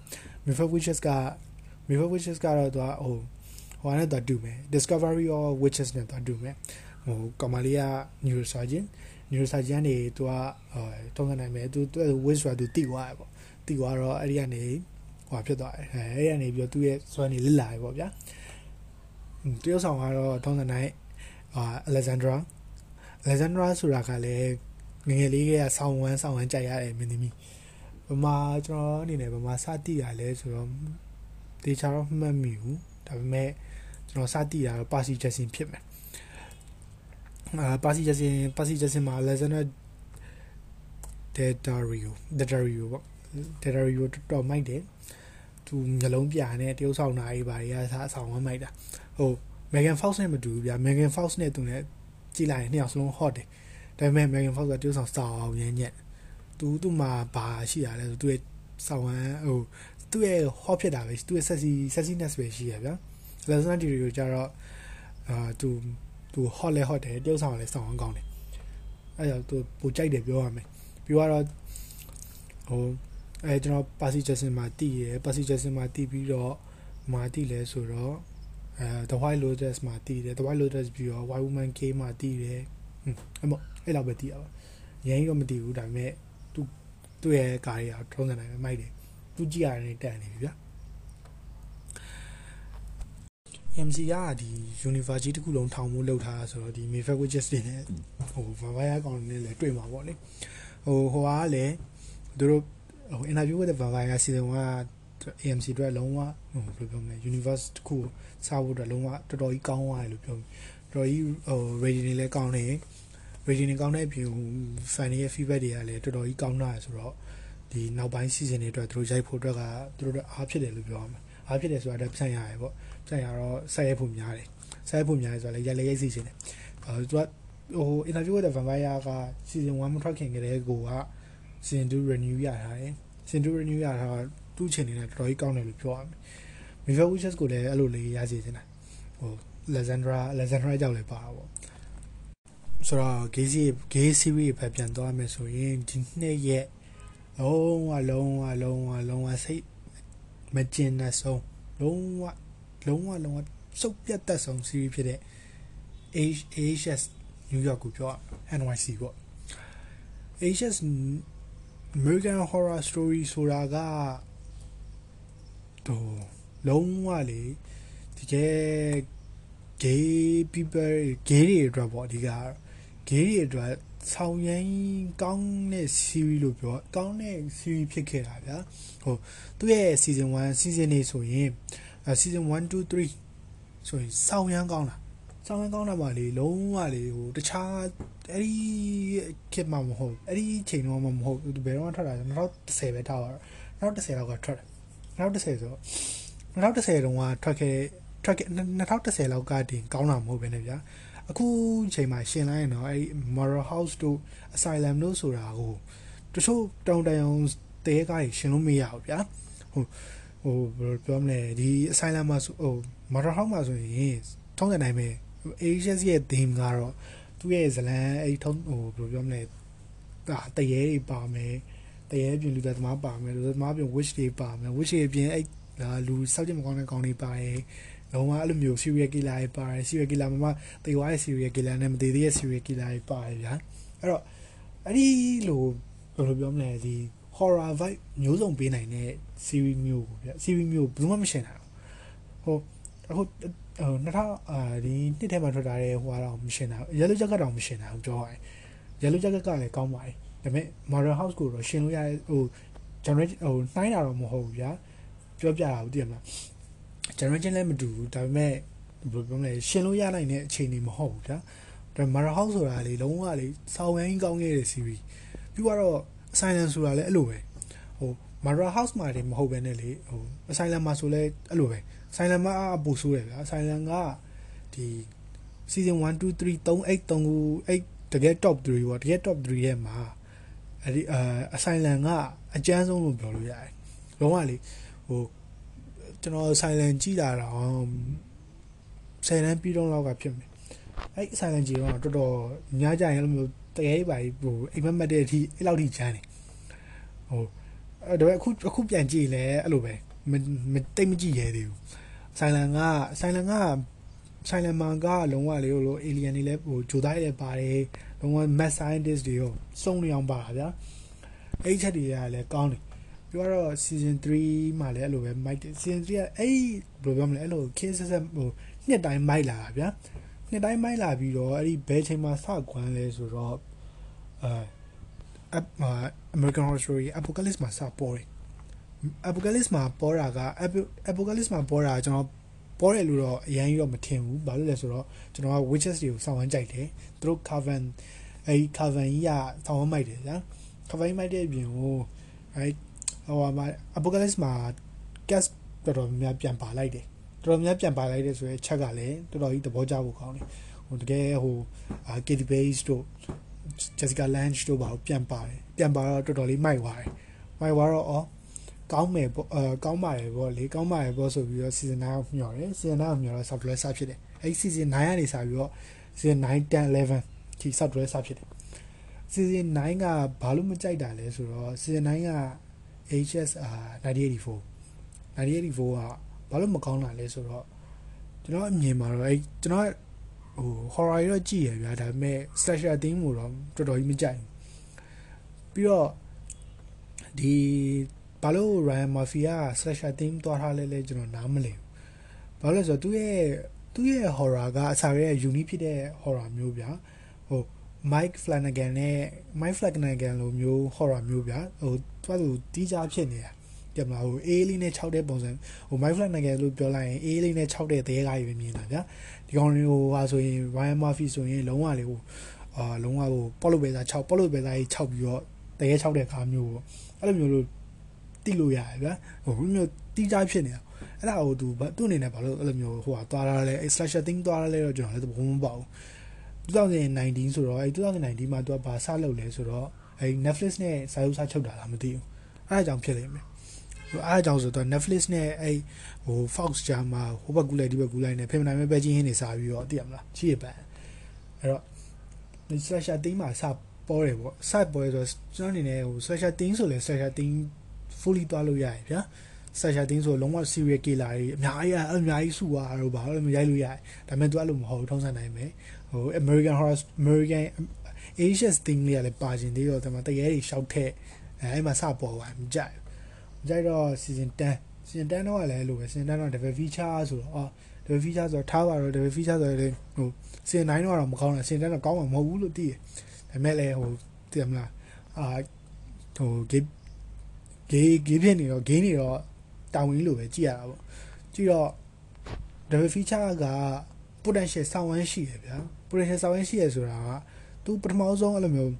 Mayfair Witches က Mayfair Witches ကတော့သူကဟိုဟိုနဲ့တော့တူမယ် Discovery of Witches နဲ့တော့တူမယ်ဟိုကောင်မလေးက neurosurgeon neurosurgeon နေသူကအဲတုံးစံနိုင်မယ်သူသူ witch ဆိုတာသူတိသွားရပေါ့တိသွားတော့အဲ့ဒီကနေဟိုဖြစ်သွားတယ်အဲအဲ့ဒီကနေပြီးတော့သူ့ရဲ့စွမ်းနေလစ်လာပြီပေါ့ဗျာတရုတ်ဆောင်ကတော့တုံးစံနိုင်အာ Alexandra Alexandra ဆိုတာကလည်း ငငယ်လေးကဆောင်းဝမ်းဆောင်းဝမ်းကြိုက်ရတယ်မင်းသမီးဗမာကျွန်တော်အနေနဲ့ဗမာစတိရလဲဆိုတော့တေချာတော့မှတ်မိဘူးဒါပေမဲ့ကျွန်တော်စတိရတော့ပါစီချက်စင်ဖြစ်မယ်အာပါစီချက်စင်ပါစီချက်စင်မှာ Alexander Daddario Daddario ပေါ့ Daddario တော်မိုက်တယ်သူမျိုးလုံးပြာနဲ့တရုပ်ဆောင်တာကြီးပါတွေကစားအဆောင်ဝမ်းမိုက်တာဟို Megan Fox နဲ့မတူဘူးဗျာ Megan Fox နဲ့သူနဲ့ကြည်လိုက်ရင်နှစ်ယောက်စလုံး hot တယ် ဒါပေမဲ့ Megan Fox ကတရုပ်ဆောင်စောင်းအောင်ရမ်းညက်သူသူ့မှာဘာရှိရလဲဆိုသူ့ရဲ့စောင်းဝမ်းဟိုသူ့ရဲ့ hot ဖြစ်တာပဲသူ့ရဲ့ sexy sexiness ပဲရှိရဗျာ Lesson Theory ကိုကြတော့အာသူသူ hot လဲ hot တယ်တရုပ်ဆောင်လည်းစောင်းအောင်ကောင်းတယ်အဲဒါသူပိုကြိုက်တယ်ပြောရမယ်ပြီးတော့ဟိုအဲကျွန်တော်ပါစီချက်စင်မှာတည်ရယ်ပါစီချက်စင်မှာတည်ပြီးတော့မာတည်လဲဆိုတော့အဲ The White Lotus မှာတည်တယ် The White Lotus ပြီးတော့ White Woman K မှာတည်တယ်ဟွန်းအဲ့မို့အဲ့လောက်ပဲတည်ရပါရင်းတော့မတည်ဘူးဒါပေမဲ့သူသူ့ရဲ့ကားရီကထုံးစံနိုင်မိုက်တယ်သူကြည့်ရတယ်တန်နေပြီဗျာ MC ကဒီ University တခုလုံးထောင်မှုလုပ်ထားတာဆိုတော့ဒီ Mayfair Witches တွေနဲ့ဟို Vampire ကောင်တွေနဲ့လည်းတွေ့မှာပေါ့လေဟိုဟိုကလည်းသူတို့ဟို interview with the vampire season 1က AMC အတွက်လုံးဝဟိုဘယ်လိုပြောမလဲ universe တခုစားဖို့အတွက်လုံးဝတော်တော်ကြီးကောင်းသွားတယ်လို့ပြောတော်ကြီးဟို rating တွေလည်းကောင်းတယ် rating တွေကောင်းတဲ့အပြင် fan ရဲ့ feedback တွေကလည်းတော်တော်ကြီးကောင်းတာဆိုတော့ဒီနောက်ပိုင်း season တွေအတွက်သူတို့ရိုက်ဖို့အတွက်ကသူတို့အားဖြစ်တယ်လို့ပြောရမှာအားဖြစ်တယ်ဆိုတာလည်းပြန်ရတယ်ပေါ့ပြန်ရတော့ဆက်ရိုက်ဖို့များတယ်ဆက်ရိုက်ဖို့များတယ်ဆိုတာလည်းရိုက်လည်းရိုက်စီစဉ်တယ်အဲသူကဟို interview with the vampire က season 1မထွက်ခင်ကတည်းကိုက season 2 renew ရထားတယ် season 2 renew ရထားသူ့အချိန်နေနဲ့တော်တော်ကြီးကောင်းတယ်လို့ပြောရမယ် Mivel Witches ကိုလည်းအဲ့လိုလေးရစီနေတာဟို Alexandra Alexandra ကြောက်လည်းပါတာပေါ့ ဆိုတော့ gay gay series ပဲပြန်သွားမယ်ဆိုရင်ဒီနှစ်ရက်လုံးဝလုံးဝလုံးဝလုံးဝစိတ်မကျင်တဲ့ဆုံးလုံးဝလုံးဝလုံးဝစုပ်ပြတ်သက်ဆုံး series ဖြစ်တဲ့ AHS New York ကိုပြော NYC ပေါ့ AHS American Horror Story ဆိုတာကတော့လုံးဝလေတကယ် gay people gay တွေအတွက်ပေါ့အဓိက gay တွေ အတွက်ဆောင်းရင်ကောင်းတဲ့ series လို့ပြောကောင်းတဲ့ series ဖြစ်ခဲ့တာဗျာဟိုသူ့ရဲ့ season 1 season 2ဆိုရင် season 1 2 3ဆိုရင်ဆောင်းရမ်းကောင်းတာဆောင်းရမ်းကောင်းတာပါလေလုံးဝလေဟိုတခြားအဲ့ဒီခေတ်မှမဟုတ်အဲ့ဒီချိန်တော့မှမဟုတ်ဘယ်တော့ထွက်တာလဲ2010ပဲထားပါတော့2010လောက်ကထွက်တယ်2010ဆို2010တုန်းကထွက်ခဲ့ထွက်ခဲ့2010လောက်ကတင်ကောင်းတာမဟုတ်ပဲねဗျာ အခုချိန်မှာရှင်းလိုက်ရင်တော့အဲ့ Moral House တို့ Asylum တို့ဆိုတာကိုတချို့တောင်တန်အောင်တဲကားတွေရှင်းလို့မရဘူးဗျာဟိုဟိုဘယ်လိုပြောမလဲဒီ Asylum မှာဆိုဟို Moral House မှာဆိုရင်ထုံးတဲ့တိုင်းပဲ Asians ရဲ့ theme ကတော့သူ့ရဲ့ဇလန်အဲ့ထုံးဟိုဘယ်လိုပြောမလဲဒါတရေတွေပါမယ်တရေပြင်လူသားသမားပါမယ်လူသားသမားပြင် wish တွေပါမယ် wish တွေပြင်အဲ့လူစောက်ကြမကောင်းတဲ့ကောင်းတွေပါတယ် လုံးဝအဲ့လိုမျိုး serial killer တွေပါတယ် serial killer မှာတေသွားတဲ့ serial killer နဲ့မတေသေးတဲ့ serial killer တွေပါတယ်ဗျာအဲ့တော့အဲ့ဒီလိုဘယ်လိုပြောမလဲဒီ horror vibe မျိုးစုံပေးနိုင်တဲ့ series မျိုးကိုဗျ series မျိုးဘယ်သူမှမရှင်းနိုင်ဘူးဟိုအခုဟို2000အာဒီနှစ်ထဲမှာထွက်လာတဲ့ဟိုကတော့မရှင်းနိုင်ဘူး yellow jacket တော့မရှင်းနိုင်ဘူးပြောရရင် yellow jacket ကလည်းကောင်းပါတယ်ဒါပေမဲ့ modern house ကိုတော့ရှင်းလို့ရဟို generate ဟိုနှိုင်းတာတော့မဟုတ်ဘူးဗျာပြောပြတာဘူးတည်မလား generation လည်းမတူဘူးဒါပေမဲ့ဘယ်လိုပြောမလဲရှင်းလို့ရနိုင်တဲ့အခြေအနေမဟုတ်ဘူးဗျာဒါ Mara House ဆိုတာလေလုံးဝလေစောင်းရင်းကောင်းခဲ့တဲ့ series ပြီးတော့ Silence ဆိုတာလည်းအဲ့လိုပဲဟို Mara House မှာတွေမဟုတ်ဘဲနဲ့လေဟို Silence မှာဆိုလဲအဲ့လိုပဲ Silence မှာအပူဆိုးတယ်ဗျာ Silence ကဒီ season 1 2 3 3 8 3ခု8တကယ် top 3ပေါ့တကယ် top 3ရဲ့မှာအဲ့ဒီအဆိုင်လန်ကအကျန်းဆုံးလို့ပြောလို့ရတယ်လုံးဝလေဟို ကျွန်တော် silent ကြည့်တာတော့10တန်းပြီးတော့လောက်ကဖြစ်မယ်အဲ့ silent ကြည့်တော့တော်တော်ညကြရင်အဲ့လိုမျိုးတကယ်ပါဟိုအိမ်မက်မက်တဲ့အထိအဲ့လောက်ထိချမ်းတယ်ဟိုအဲ့ဒါပေမဲ့အခုအခုပြန်ကြည့်လဲအဲ့လိုပဲမတိတ်မကြည့်ရဲသေးဘူး silent က silent က silent man ကလုံးဝလေဟိုလို alien တွေလည်းဟိုဂျိုသားတွေလည်းပါတယ်လုံးဝ mad scientist တွေရောစုံနေအောင်ပါတာဗျာအဲ့ချက်တွေကလည်းကောင်းတယ် ပြောတော့ season 3မှာလည်းအဲ့လိုပဲ mic season 3ကအဲ့ဘယ်လိုပြောမလဲအဲ့လို case ဆက်ဟိုနှစ်တိုင်း mic လာတာဗျာနှစ်တိုင်း mic လာပြီးတော့အဲ့ဒီဘယ်ချိန်မှာစကွမ်းလဲဆိုတော့အဲ American Horror Story Apocalypse မှာစပေါ်တယ် Apocalypse မှာပေါ်တာက Apocalypse မှာပေါ်တာကျွန်တော်ပေါ်တယ်လို့တော့အရင်ကြီးတော့မထင်ဘူးဘာလို့လဲဆိုတော့ကျွန်တော်က witches တွေကိုစောင့်ဝမ်းကြိုက်တယ်သူတို့ Coven အဲဒီ Coven ကြီးကစောင့်ဝမ်းမိုက်တယ်ဗျာ Coven မိုက်တဲ့အပြင်ဟိုအဲ ဟိုမှာ Apocalypse မှာ cast တော်တော်များများပြန်ပါလိုက်တယ်တော်တော်များပြန်ပါလိုက်တယ်ဆိုရဲချက်ကလည်းတော်တော်ကြီးသဘောကျဖို့ကောင်းတယ်ဟိုတကယ်ဟို Katie Bates တို့ Jessica Lange တို့ပါပြန်ပါတယ်ပြန်ပါတော့တော်တော်လေးမိုက်သွားတယ်မိုက်သွားတော့အော်ကောင်းမယ်ပေါ့အဲကောင်းပါတယ်ပေါ့လေကောင်းပါတယ်ပေါ့ဆိုပြီးတော့ season 9ကိုမျှော်တယ် season 9ကိုမျှော်တော့ software စဖြစ်တယ်အဲဒီ season 9ကနေစပြီးတော့ season 9 10 11ဒီ software စဖြစ်တယ် season 9ကဘာလို့မကြိုက်တာလဲဆိုတော့ season 9က HS 1984 1984ကဘာလို့မကောင်းတာလဲဆိုတော့ကျွန်တော်အမြင်မှာတော့အဲကျွန်တော်ဟို horror ရောကြည့်ရဗျာဒါပေမဲ့ slasher theme ကိုတော့တော်တော်ကြီးမကြိုက်ဘူးပြီးတော့ဒီဘာလို့ Ryan Murphy က slasher theme သွားထားလဲလဲကျွန်တော်နားမလည်ဘူးဘာလို့လဲဆိုတော့သူ့ရဲ့သူ့ရဲ့ horror ကအစားရဲ့ unique ဖြစ်တဲ့ horror မျိုးဗျာဟို Mike Flanagan နဲ့ Mike Flanagan လိုမျိုး horror မျိုးဗျာဟိုသူကသူတီးကြဖြစ်နေတာကြမလားဟိုအေးလေးနဲ့6တဲ့ပုံစံဟို Mike Flanagan လို့ပြောလိုက်ရင်အေးလေးနဲ့6တဲ့သေးကားကြီးပဲမြင်တာဗျာဒီကောင်လေးဟိုဟာဆိုရင် Ryan Murphy ဆိုရင်လုံးဝလေဟိုအာလုံးဝဟိုပေါလို့ပဲသား6ပေါလို့ပဲသားကြီး6ပြီးတော့တရေ6တဲ့ကားမျိုးပေါ့အဲ့လိုမျိုးလို့တိလို့ရတယ်ဗျာဟိုမျိုးတီးကြဖြစ်နေတာအဲ့ဒါဟိုသူသူ့အနေနဲ့ဘာလို့အဲ့လိုမျိုးဟိုဟာသွားရလဲ slasher thing သွားရလဲတော့ကျွန်တော်လည်းသဘောမပေါက်ဘူး 2019ဆိုတော့အဲ2019မှာသူကဘာစလုပ်လဲဆိုတော့အဲ Netflix နဲ့စာရုပ်စာချုပ်တာလားမသိဘူးအဲအကြောင်းဖြစ်လိမ့်မယ်အဲအကြောင်းဆိုတော့ Netflix နဲ့အဲဟို Fox ဂျာမှာဟိုဘက်ကူလိုက်ဒီဘက်ကူလိုက်နဲ့ဖေမနိုင်မဲ့ပဲချင်းဟင်းနေစားပြီးတော့သိရမလားချီရပန်အဲ့တော့ slasher theme မှာစပေါ်တယ်ပေါ့စပေါ်ရဆိုကျွန်တော်အနေနဲ့ဟို slasher theme ဆိုလဲ slasher theme fully သွားလို့ရတယ်ဗျာ ဆက်ရှာတင်းဆိုလုံးဝ serial killer တွေအများကြီးအများကြီးစုသွားတော့ဘာလို့မရိုက်လို့ရတယ်ဒါပေမဲ့ तू အဲ့လိုမဟုတ်ထုံးစံနိုင်မယ်ဟို American horror American Asian thing လေးကလည်းပါခြင်းသေးတော့ဒီမှာတကယ်ကြီးရှောက်ထက်အဲအဲ့မှာစပေါ်သွားမကြိုက်မကြိုက်တော့ season 10 season 10တော့လည်းအဲ့လိုပဲ season 10တော့ double feature ဆိုတော့အော် double feature ဆိုတော့ထားပါတော့ double feature ဆိုတော့ဟို season 9တော့မကောင်းတာ season 10တော့ကောင်းမှာမဟုတ်ဘူးလို့သိတယ်ဒါပေမဲ့လည်းဟိုသိရမလားအာဟို game ဂေးဂေးဖြစ်နေတော့ဂေးနေတော့ တာဝန်လို့ပဲကြည့်ရတာပေါ့ကြည့်တော့ double feature က potential ဆောင်းဝန်းရှိတယ်ဗျာ potential ဆောင်းဝန်းရှိရဆိုတာကသူပထမဆုံးအဲ့လိုမျိုး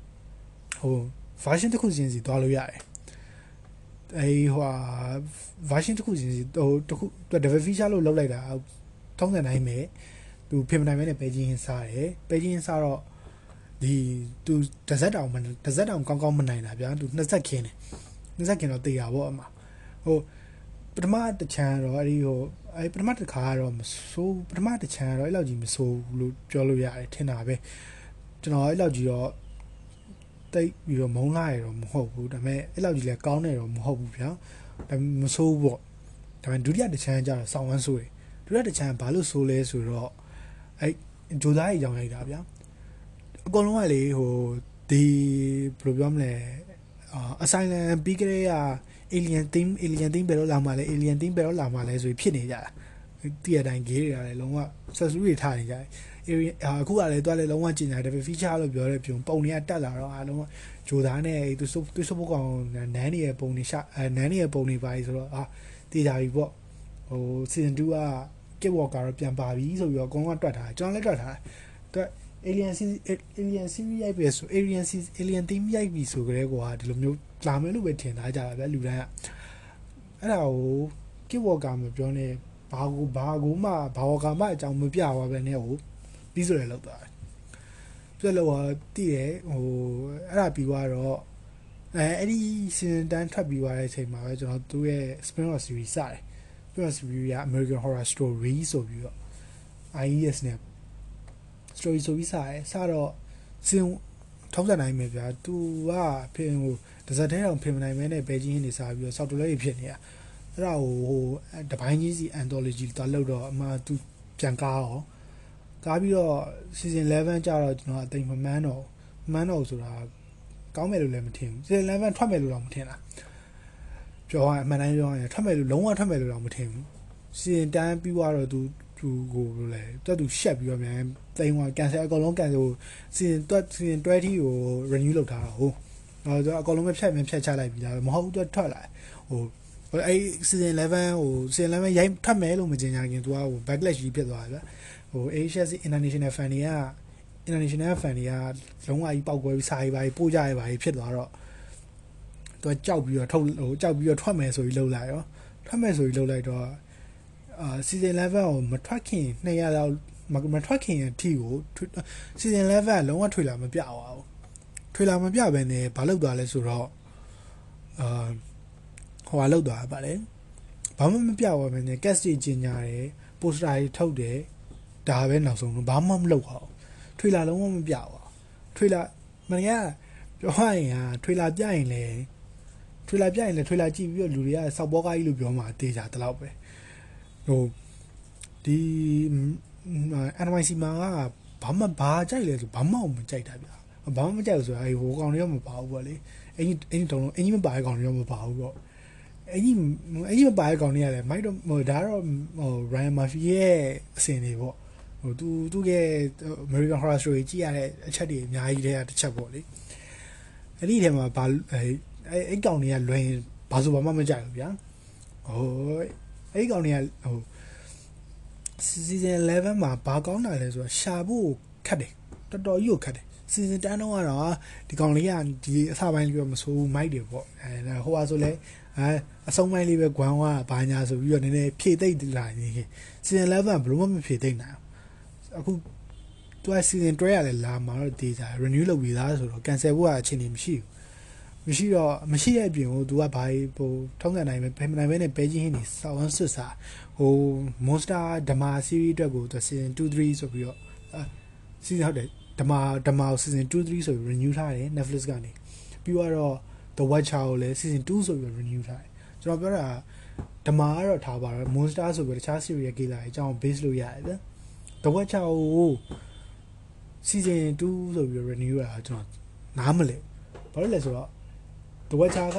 ဟို version တစ်ခုချင်းစီသွားလို့ရတယ်အဲဟို version တစ်ခုချင်းစီဟိုတစ်ခု double feature လို့လောက်လိုက်တာထုံးစံတိုင်းပဲသူပြင်မနိုင်မဲနဲ့ပဲချင်းစားတယ်ပဲချင်းစားတော့ဒီသူတစ်စက်တောင်မတစ်စက်တောင်ကောင်းကောင်းမနိုင်တာဗျာသူနှစ်ဆက်ခင်းတယ်နှစ်ဆက်ခင်းတော့တေးတာပေါ့အမဟို ပထမတစ်ချမ်းတော့အဲ့ဒီဟိုအဲ့ပထမတစ်ခါကတော့မဆိုးပထမတစ်ချမ်းကတော့အဲ့လောက်ကြီးမဆိုးဘူးလို့ပြောလို့ရတယ်ထင်တာပဲကျွန်တော်အဲ့လောက်ကြီးတော့တိတ်ပြီးတော့မုန်းလာရတော့မဟုတ်ဘူးဒါပေမဲ့အဲ့လောက်ကြီးလည်းကောင်းနေတော့မဟုတ်ဘူးဗျာဒါမဆိုးဘူးပေါ့ဒါပေမဲ့ဒုတိယတစ်ချမ်းကျတော့ဆောင်းဝမ်းဆိုးတယ်ဒုတိယတစ်ချမ်းဘာလို့ဆိုးလဲဆိုတော့အဲ့ဂျိုသားကြီးကြောင်းလိုက်တာဗျာအကုန်လုံးကလေဟိုဒီဘယ်လိုပြောမလဲအဆိုင်လန်ပြီးကြတဲ့ alien theme alien theme ဘယ်တော့လာမှလဲ alien theme ဘယ်တော့လာမှလဲဆိုပြီးဖြစ်နေကြတာတည့်ရတိုင်း gay တွေကလည်းလုံးဝဆက်ဆူတွေထားနေကြတယ် area အခုကလည်းတွားလည်းလုံးဝကျင်ညာတယ် feature လို့ပြောတဲ့ပြုံပုံတွေကတက်လာတော့အားလုံးဂျိုသားနဲ့သူသူစပုတ်ကောင်နန်းနေရဲ့ပုံတွေရှာနန်းနေရဲ့ပုံတွေပါဆိုတော့အာတည်ကြပြီပေါ့ဟို season 2က Kid Walker တော့ပြန်ပါပြီဆိုပြီးတော့အကုန်လုံးတွက်ထားတယ်ကျွန်တော်လည်းတွက်ထားတယ်တွက် alien alien series ရိုက်ပြီဆို alien alien theme ရိုက်ပြီဆိုကြတဲ့ကွာဒီလိုမျိုး လာမယ်လို့ပဲထင်ထားကြတာဗျလူတိုင်းကအဲ့ဒါကို Kid Walker မပြောနဲ့ဘာကိုဘာကိုမှဘာဝကမှအကြောင်းမပြပါပဲနဲ့ဟိုပြီးဆိုရလောက်သွားတယ်ပြက်လို့တည်တယ်ဟိုအဲ့ဒါပြီးသွားတော့အဲအဲ့ဒီ season 10ထွက်ပြီးသွားတဲ့အချိန်မှာပဲကျွန်တော်သူ့ရဲ့ spin-off series စတယ် spin-off series က American Horror Story ဆိုပြီးတော့ IES နဲ့ story ဆိုပြီးစတယ်စတော့စင်ထောက်စံနိုင်မယ်ဗျာသူကဖင်ဟို တစ်စက်တည်းအောင်ဖင်မနိုင်မဲနဲ့ပဲချင်းနေစားပြီးတော့ software ဖြစ်နေတာအဲ့ဒါဟိုဟိုတပိုင်းကြီးစီ anthology သွားလောက်တော့အမှသူပြန်ကားရောကားပြီးတော့ season 11ကျတော့ကျွန်တော်အသိမမှန်းတော့မှန်းတော့ဆိုတာကောင်းမယ်လို့လည်းမထင်ဘူး season 11ထွက်မယ်လို့တော့မထင်လားပြောရအမှန်တိုင်းပြောရင်ထွက်မယ်လို့လုံးဝထွက်မယ်လို့တော့မထင်ဘူး season 10ပြီးသွားတော့သူသူကိုလို့လဲတွတ်သူရှက်ပြီးတော့မြန်တိန်သွားကန်ဆယ်အကောင်လုံးကန်ဆို season တွတ် season 20ကို renew လုပ်ထားတာဟုတ် အော်သူအကောင်လုံးပဲဖြတ်မြန်ဖြတ်ချလိုက်ပြီလားမဟုတ်သူထွက်လာဟိုအဲ့ season 11ဟို season 11ရိုက်ထွက်မယ်လို့မကြင်ညာခင်သူကဟို backlash ကြီးဖြစ်သွားတယ်ဗျဟို Asia international fan တွေက international fan တွေကလုံးဝကြီးပောက်ကွဲပြီးစာရေးပါပြီးပို့ကြရပါပြီးဖြစ်သွားတော့သူကကြောက်ပြီးတော့ထုတ်ဟိုကြောက်ပြီးတော့ထွက်မယ်ဆိုပြီးလှုပ်လိုက်ရောထွက်မယ်ဆိုပြီးလှုပ်လိုက်တော့အာ season 11ကိုမထွက်ခင်200လောက်မထွက်ခင်အထိကို season 11ကလုံးဝထွေလာမပြပါဘူး ထွေလာမပြဘဲနဲ့ဘာလုပ်သွားလဲဆိုတော့အာဟိုဟာလုပ်သွားပါလေဘာမှမပြပါဘဲနဲ့ cast ကြီးကျင်ညာတယ် poster ကြီးထုတ်တယ်ဒါပဲနောက်ဆုံးဘာမှမလုပ်ပါဘူးထွေလာလုံးဝမပြပါဘူးထွေလာမင်းကပြောရရင်ဟာထွေလာပြရင်လေထွေလာပြရင်လေထွေလာကြည့်ပြီးတော့လူတွေကစောက်ဘောကားကြီးလို့ပြောမှတေးကြတလောက်ပဲဟိုဒီ NYC မှာကဘာမှဘာကြိုက်လဲဆိုဘာမှမကြိုက်တာဗျာ ဘာမှမကြိုက်ဘူးဆိုတာအဲဟိုကောင်တွေတော့မပါဘူးပေါ့လေအင်ကြီးအင်ကြီးတုံးလုံးအင်ကြီးမပါတဲ့ကောင်တွေတော့မပါဘူးပေါ့အင်ကြီးအင်ကြီးမပါတဲ့ကောင်တွေကလည်းမိုက်တော့ဟိုဒါတော့ဟို Ryan Murphy ရဲ့အစင်တွေပေါ့ဟိုသူသူ့ရဲ့ American Horror Story ကြည့်ရတဲ့အချက်တွေအများကြီးတည်းကတစ်ချက်ပေါ့လေအဲ့ဒီထဲမှာဘာအဲအဲ့ကောင်တွေကလွင်ဘာဆိုဘာမှမကြိုက်ဘူးဗျာဟိုအဲ့ကောင်တွေကဟို season 11မှာဘာကောင်းတာလဲဆိုတော့ရှာဖို့ခက်တယ်တော်တော်ကြီးကိုခက်တယ် season 10တော့ကတော့ဒီကောင်လေးကဒီအစပိုင်းလေးပဲမဆိုးမိုက်တယ်ပေါ့အဲဟိုဟာဆိုလဲအဲအဆုံးပိုင်းလေးပဲဂွမ်ဝါဘာညာဆိုပြီးတော့နည်းနည်းဖြည့်သိမ့်လာနေခင် season 11ဘယ်လိုမှမဖြည့်သိမ့်နိုင်အခုသူက season 12ရလဲလာမှာတော့ဒေတာ renew လုပ်ပြီးသားဆိုတော့ cancel ဖို့အချိန်နေမရှိဘူးမရှိတော့မရှိတဲ့အပြင်ကို तू ကဘာဟိုထုံးစံနိုင်ပဲဖယ်မနိုင်ပဲနဲ့ပဲချင်းဟင်းနေစောင်းဆွတ်စာဟို monster drama series အတွက်ကို season 2 3ဆိုပြီးတော့ season ဟုတ်တယ် drama drama season 2 3ဆိုပြီး renew ထားတယ် Netflix ကနေပြီးတော့ The Watcher ကိုလည်း season 2ဆိုပြီး renew ထားတယ်ကျွန်တော်ပြောတာဓမ္မကတော့ထားပါတော့ monster ဆိုပြီးတခြား serial killer အကြောင်း base လို့ရတယ်ဗျတဝက်ချောကို season 2ဆိုပြီး renew ရတာကျွန်တော်နားမလဲဘာလို့လဲဆိုတော့တဝက်ချာက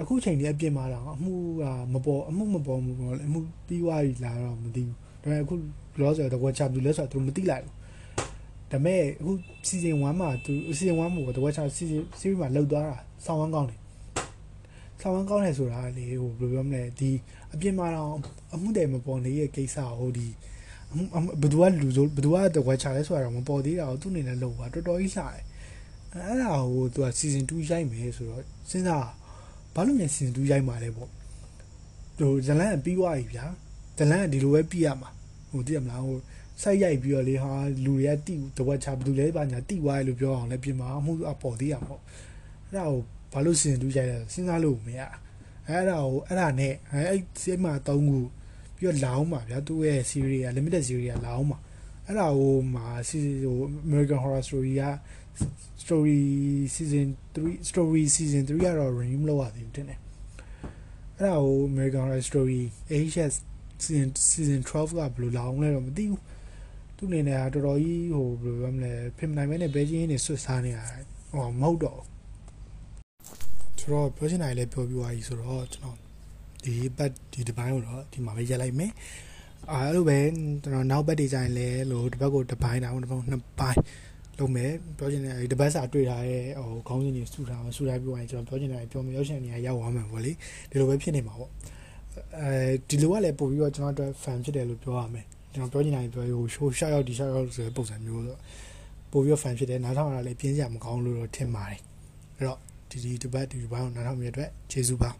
အခုချိန်ကြီးအပြင်မှာတော့အမှုကမပေါ်အမှုမပေါ်ဘူးပေါ့လေအမှုပြီးသွားပြီလားတော့မသိဘူးဒါပေမဲ့အခုလောဆိုတော့တဝက်ချာဘူးလဲဆိုတော့သူမသိလိုက်ဘူး ဒါပေမဲ့အခု season 1မှာသူ season 1မှာတဝက်ချာ season series မှာလောက်သွားတာဆောင်းဝမ်းကောင်းတယ်ဆောင်းဝမ်းကောင်းတယ်ဆိုတာလေဟိုဘယ်လိုပြောမလဲဒီအပြင်မှာတော့အမှုတယ်မပေါ်နေရဲ့ကိစ္စဟိုဒီဘယ်သူကလူဆိုဘယ်သူကတဝက်ချာလဲဆိုတာတော့မပေါ်သေးတာကိုသူ့အနေနဲ့လောက်ပါတော်တော်ကြီးလှတယ်အဲ့ဒါဟိုသူက season 2ရိုက်မယ်ဆိုတော့စဉ်းစားဘာလို့လဲ season 2ရိုက်မှာလဲပေါ့ဟိုဇလန်ကပြီးသွားပြီဗျာဇလန်ကဒီလိုပဲပြီးရမှာဟိုသိရမလားဟို စိုက်ရိုက်ပြီးတော့လေဟာလူတွေကတိတဝက်ချဘယ်သူလဲပါညာတိသွားရလို့ပြောအောင်လည်းပြင်မှာအမှုအပေါ်သေးရမှာပေါ့အဲ့ဒါကိုဘာလို့ season 2ရိုက်လဲစဉ်းစားလို့မရအဲ့ဒါကိုအဲ့ဒါနဲ့အဲ့စိတ်မှာ၃ခုပြီးတော့လောင်းပါဗျာသူ့ရဲ့ series က limited series ကလောင်းပါအဲ့ဒါဟိုမှာဟို American Horror Story က story season 3 story season 3ကတော့ renew လုပ်ရသေးဘူးတင်တယ်အဲ့ဒါကို American Horror Story HS season season 12ကဘယ်လိုလာအောင်လဲတော့မသိဘူး သူအနေနဲ့တော်တော်ကြီးဟိုဘယ်လိုပြောမလဲဖင်နိုင်မဲနဲ့ဘဲချင်းနေဆွတ်စားနေတာဟောမဟုတ်တော့ဆိုတော့ပြောချင်တာလည်းပြောပြသွားပြီဆိုတော့ကျွန်တော်ဒီဘတ်ဒီဒီပိုင်းကိုတော့ဒီမှာပဲရက်လိုက်မယ်အားလိုပဲကျွန်တော်နောက်ဘက်ဒီဇိုင်းလဲလို့ဒီဘက်ကိုတစ်ပိုင်းတောင်တစ်ပိုင်းနှစ်ပိုင်းလုပ်မယ်ပြောချင်တဲ့ဒီဘက်စာတွေ့ထားတဲ့ဟိုခေါင်းစဉ်တွေစုထားအောင်စုထားပြီးသွားရင်ကျွန်တော်ပြောချင်တာပြောမရောက်ချင်နေရရောက်သွားမှာပေါ့လေဒီလိုပဲဖြစ်နေမှာပေါ့အဲဒီလိုကလည်းပို့ပြီးတော့ကျွန်တော်အတွက် fan ဖြစ်တယ်လို့ပြောရမယ် ကျွန်တော်ပြောချင်တာပြောဟို show shot ရောက်ဒီ shot ရောက်ဆိုတဲ့ပုံစံမျိုးဆိုပို့ပြီးတော့ fan ဖြစ်တယ်နားထောင်ရတာလည်းပြင်းစရာမကောင်းလို့တော့ထင်ပါတယ်အဲ့တော့ဒီဒီဒီဘက်ဒီဘက်ကိုနားထောင်မြင်တဲ့အတွက်ကျေးဇူးပါ